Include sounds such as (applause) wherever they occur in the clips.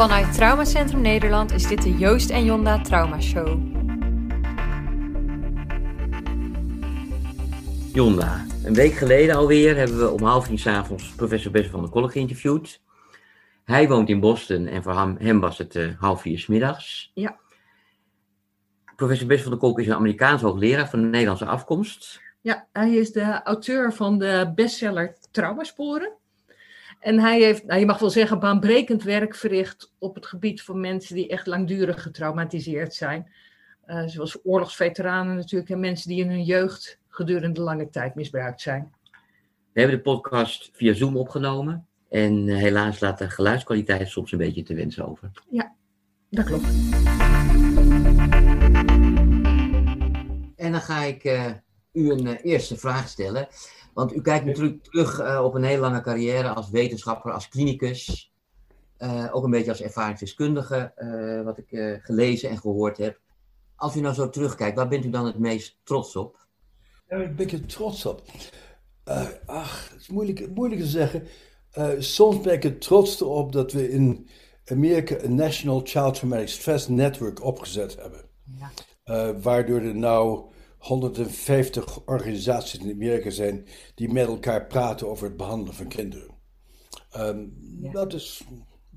Vanuit Traumacentrum Nederland is dit de Joost en Jonda Trauma Show. Jonda, een week geleden alweer hebben we om half tien s'avonds professor Bessel van der Kolk geïnterviewd. Hij woont in Boston en voor hem, was het uh, half vier s middags. Ja. Professor Bessel van der Kolk is een Amerikaans hoogleraar van Nederlandse afkomst. Ja, hij is de auteur van de bestseller Traumasporen. En hij heeft, nou, je mag wel zeggen, baanbrekend werk verricht op het gebied van mensen die echt langdurig getraumatiseerd zijn. Uh, zoals oorlogsveteranen natuurlijk en mensen die in hun jeugd gedurende lange tijd misbruikt zijn. We hebben de podcast via Zoom opgenomen. En uh, helaas laat de geluidskwaliteit soms een beetje te wensen over. Ja, dat klopt. En dan ga ik uh, u een eerste vraag stellen. Want u kijkt natuurlijk terug uh, op een hele lange carrière als wetenschapper, als klinicus. Uh, ook een beetje als ervaringsdeskundige, uh, wat ik gelezen en gehoord heb. Als u nou zo terugkijkt, waar bent u dan het meest trots op? Ja, ik ben er trots op. ach, het is moeilijk, moeilijk te zeggen. soms ben ik er trots op dat we in Amerika een National Child Traumatic Stress Network opgezet hebben. Ja. waardoor er nou 150 organisaties in Amerika zijn die met elkaar praten over het behandelen van kinderen. Um, ja. Dat is,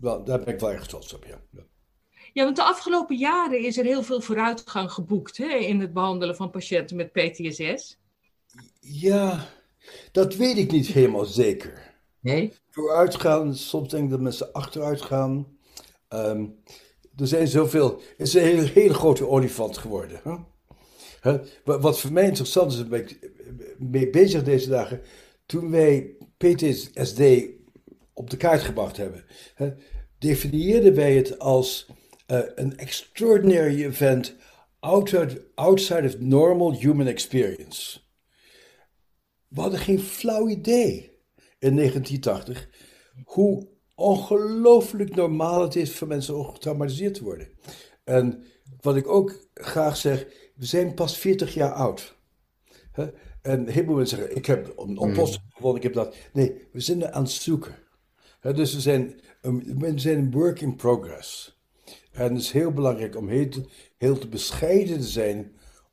wel, daar ben ik wel erg trots op, ja. ja. Ja, want de afgelopen jaren is er heel veel vooruitgang geboekt hè, in het behandelen van patiënten met PTSS. Ja, dat weet ik niet helemaal zeker. Nee? Vooruitgaan, soms denk ik dat mensen achteruit gaan. Um, er zijn zoveel, het is een hele, hele grote olifant geworden. Hè? Wat voor mij interessant is, ben ik mee bezig deze dagen. Toen wij PTSD op de kaart gebracht hebben, definieerden wij het als uh, een extraordinary event outside, outside of normal human experience. We hadden geen flauw idee in 1980 hoe ongelooflijk normaal het is voor mensen om getraumatiseerd te worden. En wat ik ook graag zeg, we zijn pas 40 jaar oud. He? En heel veel mensen zeggen, ik heb een oplossing mm. gevonden, ik heb dat. Nee, we zijn er aan het zoeken. He, dus we zijn, we zijn een work in progress. En het is heel belangrijk om heel te, heel te bescheiden te zijn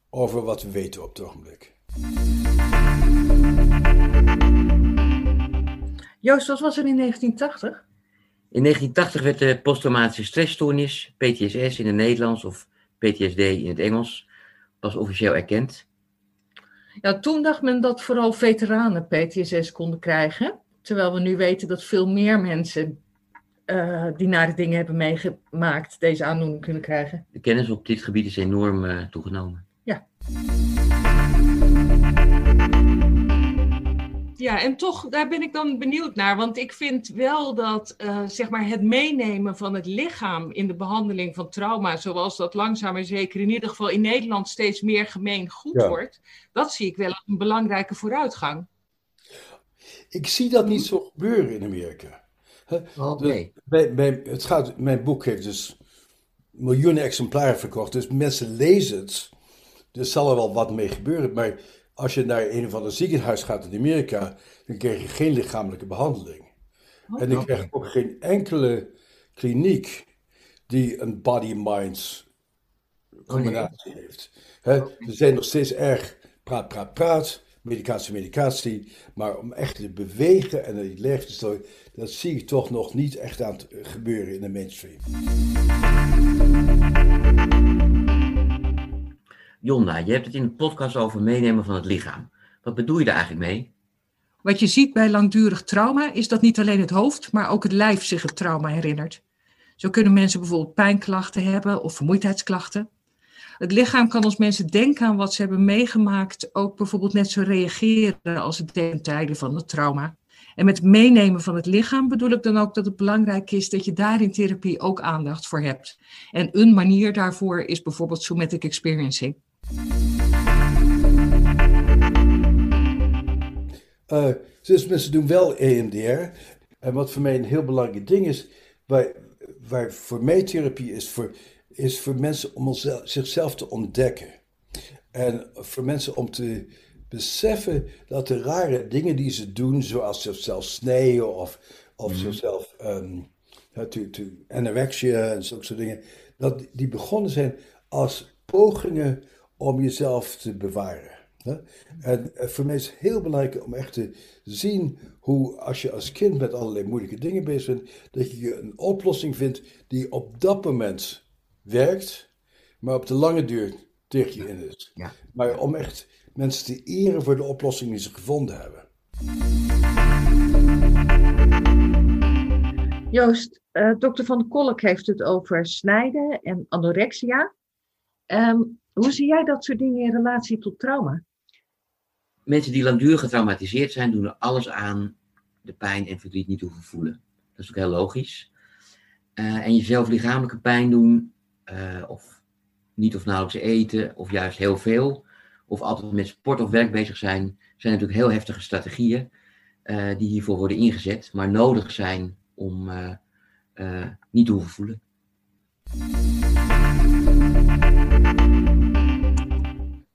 over wat we weten op het ogenblik. Joost, wat was er in 1980? In 1980 werd de posttraumatische stressstoornis, PTSS in het Nederlands of PTSD in het Engels, pas officieel erkend. Ja, toen dacht men dat vooral veteranen PTSS konden krijgen. Terwijl we nu weten dat veel meer mensen uh, die nare dingen hebben meegemaakt deze aandoening kunnen krijgen. De kennis op dit gebied is enorm uh, toegenomen. Ja. Ja, en toch, daar ben ik dan benieuwd naar. Want ik vind wel dat uh, zeg maar het meenemen van het lichaam in de behandeling van trauma, zoals dat langzaam maar zeker in ieder geval in Nederland steeds meer gemeen goed ja. wordt, dat zie ik wel als een belangrijke vooruitgang. Ik zie dat niet zo gebeuren in Amerika. Oh, nee. bij, bij, het gaat, mijn boek heeft dus miljoenen exemplaren verkocht, dus mensen lezen het. Dus zal er wel wat mee gebeuren. Maar als je naar een of ander ziekenhuis gaat in Amerika, dan krijg je geen lichamelijke behandeling. Oh, en ik krijg ook geen enkele kliniek die een body-mind combinatie oh, heeft. He, Ze zijn nog steeds erg praat, praat, praat, medicatie, medicatie. Maar om echt te bewegen en die leef te stellen, dat zie ik toch nog niet echt aan het gebeuren in de mainstream. Jonda, je hebt het in de podcast over meenemen van het lichaam. Wat bedoel je daar eigenlijk mee? Wat je ziet bij langdurig trauma is dat niet alleen het hoofd, maar ook het lijf zich het trauma herinnert. Zo kunnen mensen bijvoorbeeld pijnklachten hebben of vermoeidheidsklachten. Het lichaam kan als mensen denken aan wat ze hebben meegemaakt, ook bijvoorbeeld net zo reageren als het ten tijde van het trauma. En met meenemen van het lichaam bedoel ik dan ook dat het belangrijk is dat je daar in therapie ook aandacht voor hebt. En een manier daarvoor is bijvoorbeeld somatic experiencing. Uh, dus mensen doen wel EMDR. En wat voor mij een heel belangrijk ding is, waar, waar voor mij therapie is voor, is voor mensen om zichzelf te ontdekken. En voor mensen om te beseffen dat de rare dingen die ze doen, zoals zichzelf snijden of, of mm. zichzelf um, anorexia en zulke soort dingen, dat die begonnen zijn als pogingen om jezelf te bewaren. En eh, voor mij is het heel belangrijk om echt te zien hoe, als je als kind met allerlei moeilijke dingen bezig bent, dat je een oplossing vindt die op dat moment werkt, maar op de lange duur tegen je in is. Ja. Maar om echt mensen te eren voor de oplossing die ze gevonden hebben. Joost, uh, dokter Van Kolk heeft het over snijden en anorexia. Um, hoe zie jij dat soort dingen in relatie tot trauma? Mensen die langdurig getraumatiseerd zijn, doen er alles aan de pijn en verdriet niet hoeven voelen. Dat is ook heel logisch. Uh, en jezelf lichamelijke pijn doen, uh, of niet of nauwelijks eten, of juist heel veel, of altijd met sport of werk bezig zijn, zijn natuurlijk heel heftige strategieën uh, die hiervoor worden ingezet, maar nodig zijn om niet te hoeven voelen.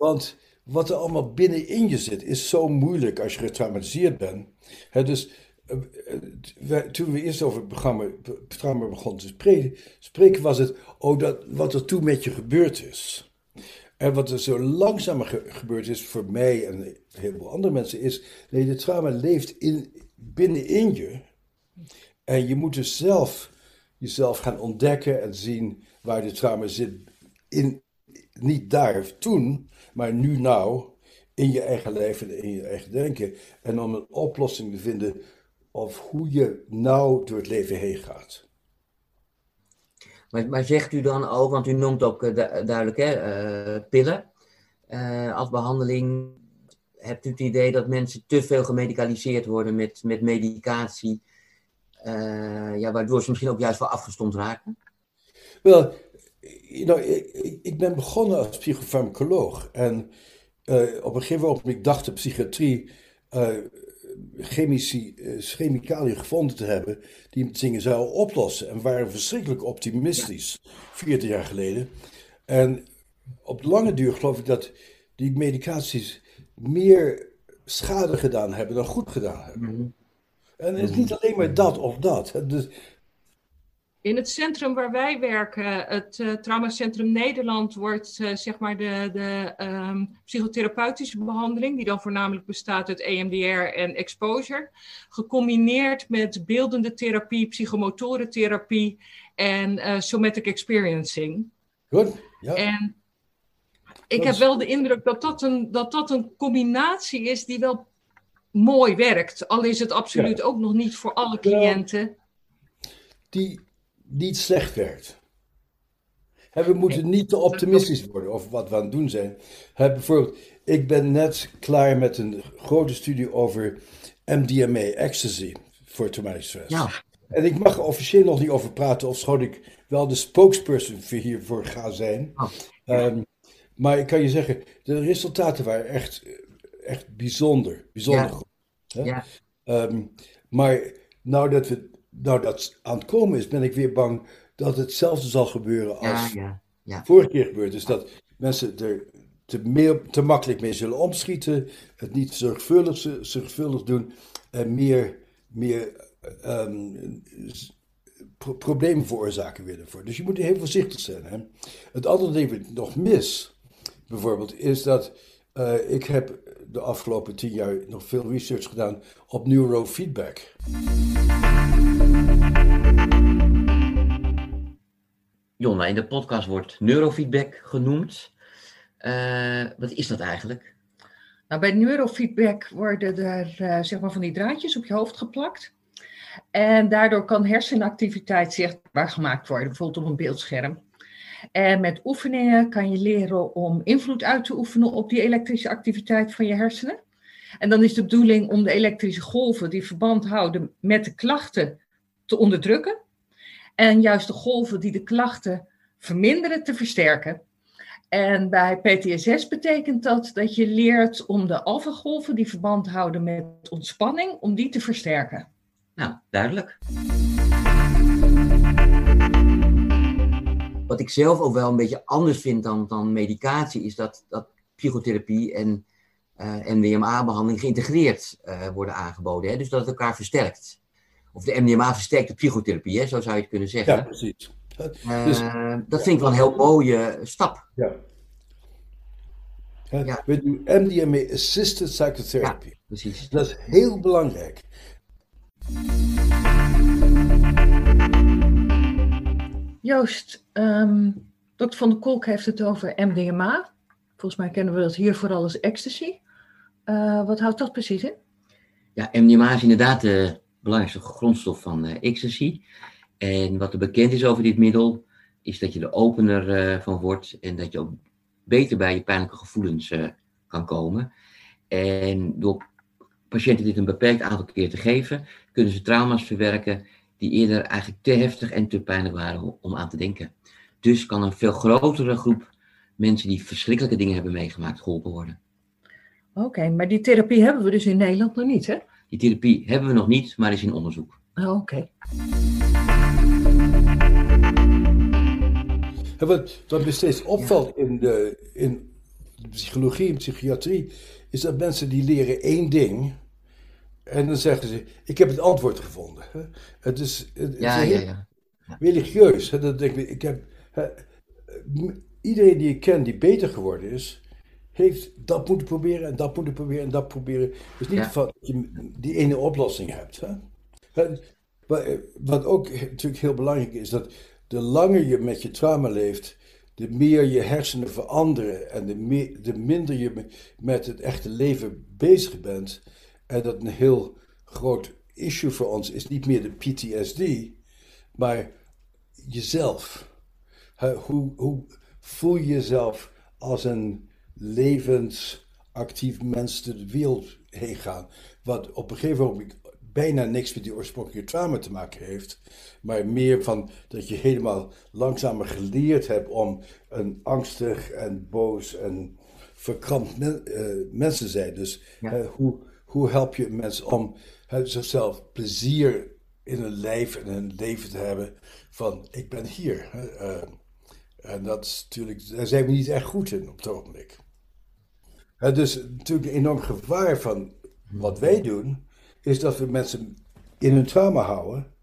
Want wat er allemaal binnenin je zit, is zo moeilijk als je getraumatiseerd bent. dus uh, toen we eerst over het programma, trauma begonnen te spreken, was het oh, dat, wat er toen met je gebeurd is. En wat er zo langzaam ge gebeurd is voor mij en een heleboel andere mensen, is nee, de trauma leeft in, binnenin je. En je moet dus zelf jezelf gaan ontdekken en zien waar de trauma zit. In, niet daar, toen, maar nu nou, in je eigen leven en in je eigen denken. En om een oplossing te vinden of hoe je nou door het leven heen gaat. Maar, maar zegt u dan ook, want u noemt ook uh, duidelijk hè, uh, pillen uh, als behandeling. Hebt u het idee dat mensen te veel gemedicaliseerd worden met, met medicatie, ja, waardoor ze misschien ook juist wel afgestomd raken? Wel, ik, ik ben begonnen als psychofarmacoloog. En uh, op een gegeven moment dacht de psychiatrie uh, chemici, uh, chemicaliën gevonden te hebben die dingen zouden oplossen. En waren verschrikkelijk optimistisch, 40 jaar geleden. En op lange duur geloof ik dat die medicaties meer schade gedaan hebben dan goed gedaan hebben. Mm -hmm. En het is niet alleen maar dat of dat. Dus in het centrum waar wij werken, het uh, Traumacentrum Nederland, wordt uh, zeg maar de, de um, psychotherapeutische behandeling, die dan voornamelijk bestaat uit EMDR en exposure, gecombineerd met beeldende therapie, psychomotorentherapie en uh, somatic experiencing. Goed, ja. En ik heb wel de indruk dat dat, een, dat dat een combinatie is die wel mooi werkt, al is het absoluut ja. ook nog niet voor alle cliënten. Die, niet slecht werkt. we moeten niet te optimistisch worden over wat we aan het doen zijn. bijvoorbeeld, ik ben net klaar met een grote studie over MDMA, ecstasy, voor traumatic stress. Ja. En ik mag er officieel nog niet over praten, ofschoon ik wel de spokesperson hiervoor ga zijn. Oh. Um, maar ik kan je zeggen, de resultaten waren echt, echt bijzonder. Bijzonder Ja. goed. hè. Ja. Um, maar nou dat, we, nou dat aan het komen is, ben ik weer bang dat hetzelfde zal gebeuren als ja, ja. vorige keer gebeurd. Dus dat mensen er te, meer, te makkelijk mee zullen omschieten, het niet zorgvuldig, zorgvuldig doen en meer, meer ehm, pro- problemen veroorzaken weer ervoor. Dus je moet heel voorzichtig zijn. Hè? Het andere ding wat ik nog mis, bijvoorbeeld, is dat eh, ik heb de afgelopen tien jaar nog veel research gedaan op neurofeedback. Jonna, in de podcast wordt neurofeedback genoemd. Eh, wat is dat eigenlijk? Nou, bij neurofeedback worden er eh, zeg maar van die draadjes op je hoofd geplakt. En daardoor kan hersenactiviteit zichtbaar gemaakt worden, bijvoorbeeld op een beeldscherm. En met oefeningen kan je leren om invloed uit te oefenen op die elektrische activiteit van je hersenen. En dan is de bedoeling om de elektrische golven die verband houden met de klachten te onderdrukken. En juist de golven die de klachten verminderen te versterken. En bij PTSS betekent dat dat je leert om de alfagolven die verband houden met ontspanning, om die te versterken. Nou, duidelijk. Wat ik zelf ook wel een beetje anders vind dan, dan medicatie, is dat, dat psychotherapie en eh NWMA-behandeling geïntegreerd eh, worden aangeboden. Hè? Dus dat het elkaar versterkt. of de MDMA versterkt de psychotherapie, hè? zo zou je het kunnen zeggen. Ja, precies. Uh, Dus- dat vind ik wel een heel mooie stap. Ja. Ja. We doen MDMA Assisted Psychotherapy. Precies. Dat is heel belangrijk. Joost, ehm dokter Van der Kolk heeft het over MDMA. Volgens mij kennen we dat hier vooral als ecstasy. Eh, wat houdt dat precies in? Ja, MDMA is inderdaad de belangrijkste grondstof van eh, ecstasy. En wat er bekend is over dit middel, is dat je er opener eh, van wordt en dat je ook beter bij je pijnlijke gevoelens kan komen. En door patiënten dit een beperkt aantal keer te geven, kunnen ze trauma's verwerken die eerder eigenlijk te heftig en te pijnlijk waren om aan te denken. Dus kan een veel grotere groep mensen die verschrikkelijke dingen hebben meegemaakt geholpen worden. Oké, maar die therapie hebben we dus in Nederland nog niet, hè? Die therapie hebben we nog niet, maar is in onderzoek. Oh, Oké. Wat me steeds opvalt in, de, in de psychologie en psychiatrie, is dat mensen die leren één ding. En dan zeggen ze, ik heb het antwoord gevonden. hè. Het is, het is Ja, ja, ja. religieus. hè. Dat denk ik, ik heb, hè, iedereen die ik ken die beter geworden is, heeft dat moeten proberen en dat moeten proberen en dat proberen. Het is niet van dat je die ene oplossing hebt. Hè? Hè, Wat, ook natuurlijk heel belangrijk is, dat de langer je met je trauma leeft, de meer je hersenen veranderen en de, meer, de minder je me- met het echte leven bezig bent. En dat een heel groot issue voor ons is niet meer de PTSD, maar jezelf. Hoe, hoe voel je jezelf als een levensactief mens de wereld heen gaan? Wat op een gegeven moment bijna niks met die oorspronkelijke trauma te maken heeft, maar meer van dat je helemaal langzamer geleerd hebt om een angstig en boos en verkrampt men, eh, mens te zijn. Dus Ja. hoe, hoe help je een mens om zichzelf plezier in een lijf en een leven te hebben van ik ben hier. eh, en dat is natuurlijk, daar zijn we niet echt goed in op het ogenblik. Dus natuurlijk een enorm gevaar van wat wij doen, is dat we mensen in hun trauma houden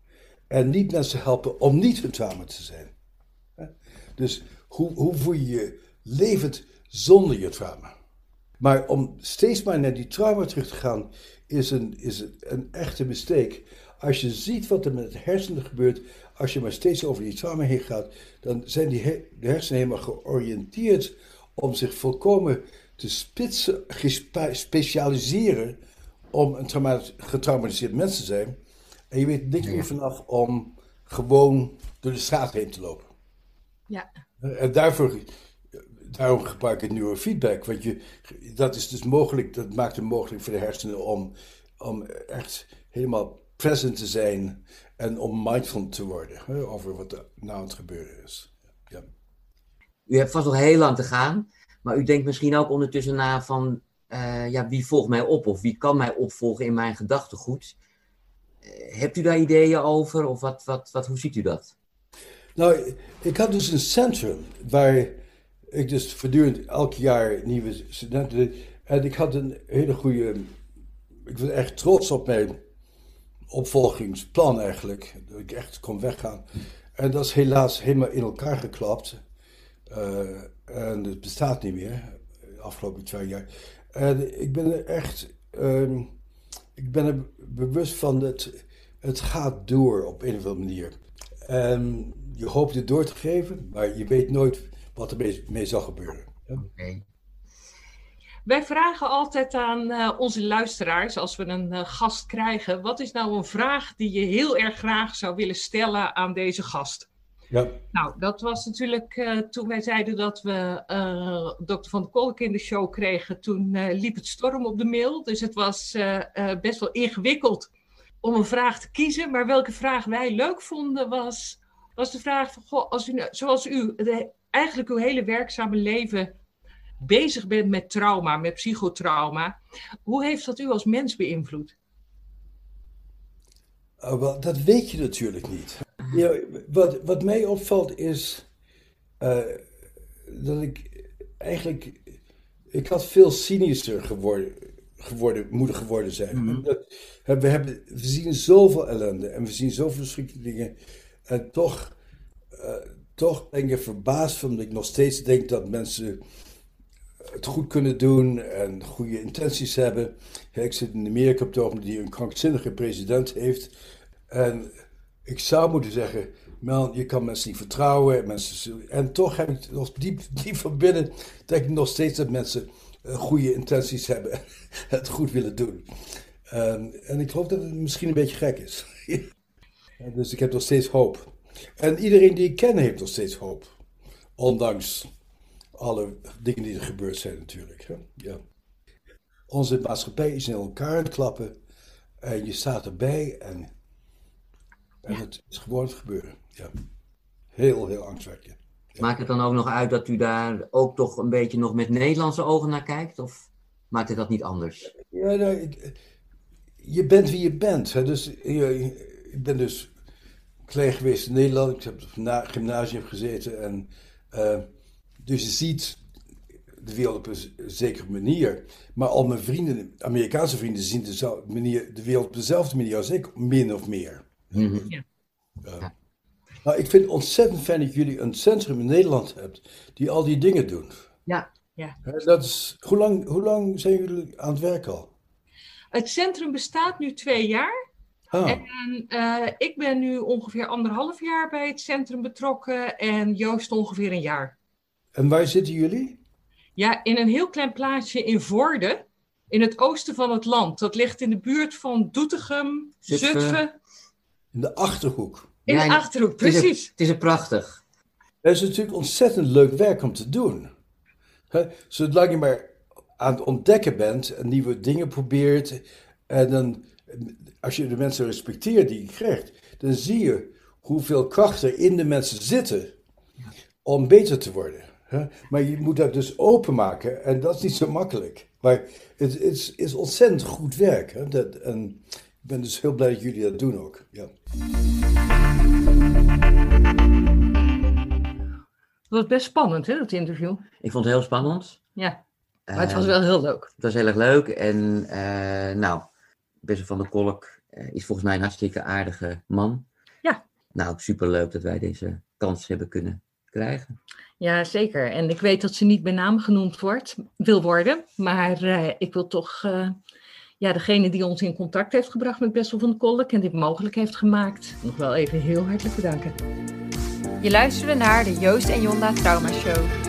en niet mensen helpen om niet hun trauma te zijn. Dus hoe, hoe voel je je levend zonder je trauma? Maar om steeds maar naar die trauma terug te gaan, is een, is een, echte mistake. Als je ziet wat er met de hersenen gebeurt, als je maar steeds over die trauma heen gaat, dan zijn die de hersenen helemaal georiënteerd om zich volkomen te spitsen, gespe- specialiseren om een trauma- getraumatiseerd mens te zijn. En je weet niks meer vanaf om gewoon door de straat heen te lopen. Ja. En daarvoor, daarom gebruik ik neurofeedback. Want je, dat is dus mogelijk, dat maakt het mogelijk voor de hersenen om, om echt helemaal present te zijn en om mindful te worden hè, over wat er nou aan het gebeuren is. Ja. U hebt vast nog heel lang te gaan, maar u denkt misschien ook ondertussen na van, eh, ja, wie volgt mij op of wie kan mij opvolgen in mijn gedachtegoed? Eh, hebt u daar ideeën over of wat, wat, wat, hoe ziet u dat? Nou, ik had dus een centrum waar ik dus voortdurend elk jaar nieuwe studenten. En ik had een hele goede. Ik was echt trots op mijn opvolgingsplan eigenlijk. Dat ik echt kon weggaan. En dat is helaas helemaal in elkaar geklapt. Eh, en het bestaat niet meer, de afgelopen twee jaar. En ik ben er echt. ehm, ik ben er bewust van dat het gaat door op een of andere manier. En je hoopt het door te geven, maar je weet nooit wat er mee, zal gebeuren. Oké. Wij vragen altijd aan eh, onze luisteraars, als we een eh, gast krijgen, wat is nou een vraag die je heel erg graag zou willen stellen aan deze gast? Ja, Nou, dat was natuurlijk eh, toen wij zeiden dat we dokter Van der Kolk in de show kregen. Toen liep het storm op de mail. Dus het was best wel ingewikkeld om een vraag te kiezen. Maar welke vraag wij leuk vonden was, was de vraag van... Goh, als u, nou- zoals u de- eigenlijk uw hele werkzame leven bezig bent met trauma, met psychotrauma. Hoe heeft dat u als mens beïnvloed? Uh, wel, dat weet je natuurlijk niet. Ja, wat, wat mij opvalt is eh, dat ik eigenlijk. Ik had veel cynischer geworden, geworden, moeder geworden zijn. Mhm. Dat- we, hebben, we zien zoveel ellende en we zien zoveel verschrikkelijke dingen. En toch, eh, toch ben ik er verbaasd van dat ik nog steeds denk dat mensen het goed kunnen doen en goede intenties hebben. Ik zit in Amerika op het ogenblik die een krankzinnige president heeft. En ik zou moeten zeggen, man, je kan mensen niet vertrouwen. Mensen, en toch heb ik nog diep, diep van binnen, denk ik nog steeds dat mensen eh, goede intenties hebben (laughs) en het goed willen doen. En, en ik geloof dat het misschien een beetje gek is. (laughs) Dus ik heb nog steeds hoop. En iedereen die ik ken heeft nog steeds hoop. Ondanks alle dingen die er gebeurd zijn natuurlijk. Hè? Ja. Onze maatschappij is in elkaar aan het klappen. En je staat erbij en, en het is gewoon het gebeuren. Ja. Heel, heel angstwekkend. Maakt het dan ook nog uit dat u daar ook toch een beetje nog met Nederlandse ogen naar kijkt? Of maakt het dat niet anders? Ja, nou, je bent wie je bent. Hè? Dus, je- ik ben dus klein geweest in Nederland. Ik heb op gymnasium gezeten. En, eh, dus je ziet de wereld op een zekere manier. Maar al mijn vrienden, Amerikaanse vrienden, zien dezelfde manier, de wereld op dezelfde manier als ik, min of meer. Mhm. Nou, ik vind het ontzettend fijn dat jullie een centrum in Nederland hebt die al die dingen doen. Ja, Hè, Dat is, hoe, lang, hoe lang zijn jullie aan het werk al? Het centrum bestaat nu twee jaar. Ah, En eh, ik ben nu ongeveer anderhalf jaar bij het centrum betrokken en Joost ongeveer een jaar. en waar zitten jullie? Ja, in een heel klein plaatsje in Voorde, in het oosten van het land. Dat ligt in de buurt van Doetinchem, Zutphen. Zutphen, In de Achterhoek. in de Achterhoek, Het is, er, precies. het is er prachtig. Het is natuurlijk ontzettend leuk werk om te doen. Hè, Zolang je maar aan het ontdekken bent en nieuwe dingen probeert. En dan, als je de mensen respecteert die je krijgt, dan zie je hoeveel kracht er in de mensen zitten om beter te worden. hè. Maar je moet dat dus openmaken en dat is niet zo makkelijk. Maar het, het is, is ontzettend goed werk. Hè. Dat, en ik ben dus heel blij dat jullie dat doen ook. Ja. Dat was best spannend, hè, dat interview. Ik vond het heel spannend. Ja, maar het was wel heel leuk. Het was heel erg leuk. En eh, nou, Bessel van der Kolk eh, is volgens mij een hartstikke aardige man. Ja. Nou, superleuk dat wij deze kans hebben kunnen krijgen. Ja, zeker. En ik weet dat ze niet bij naam genoemd wordt, wil worden. Maar eh, ik wil toch eh, ja, degene die ons in contact heeft gebracht met Bessel van der Kolk en dit mogelijk heeft gemaakt, nog wel even heel hartelijk bedanken. Je luisterde naar de Joost en Jonda Trauma Show.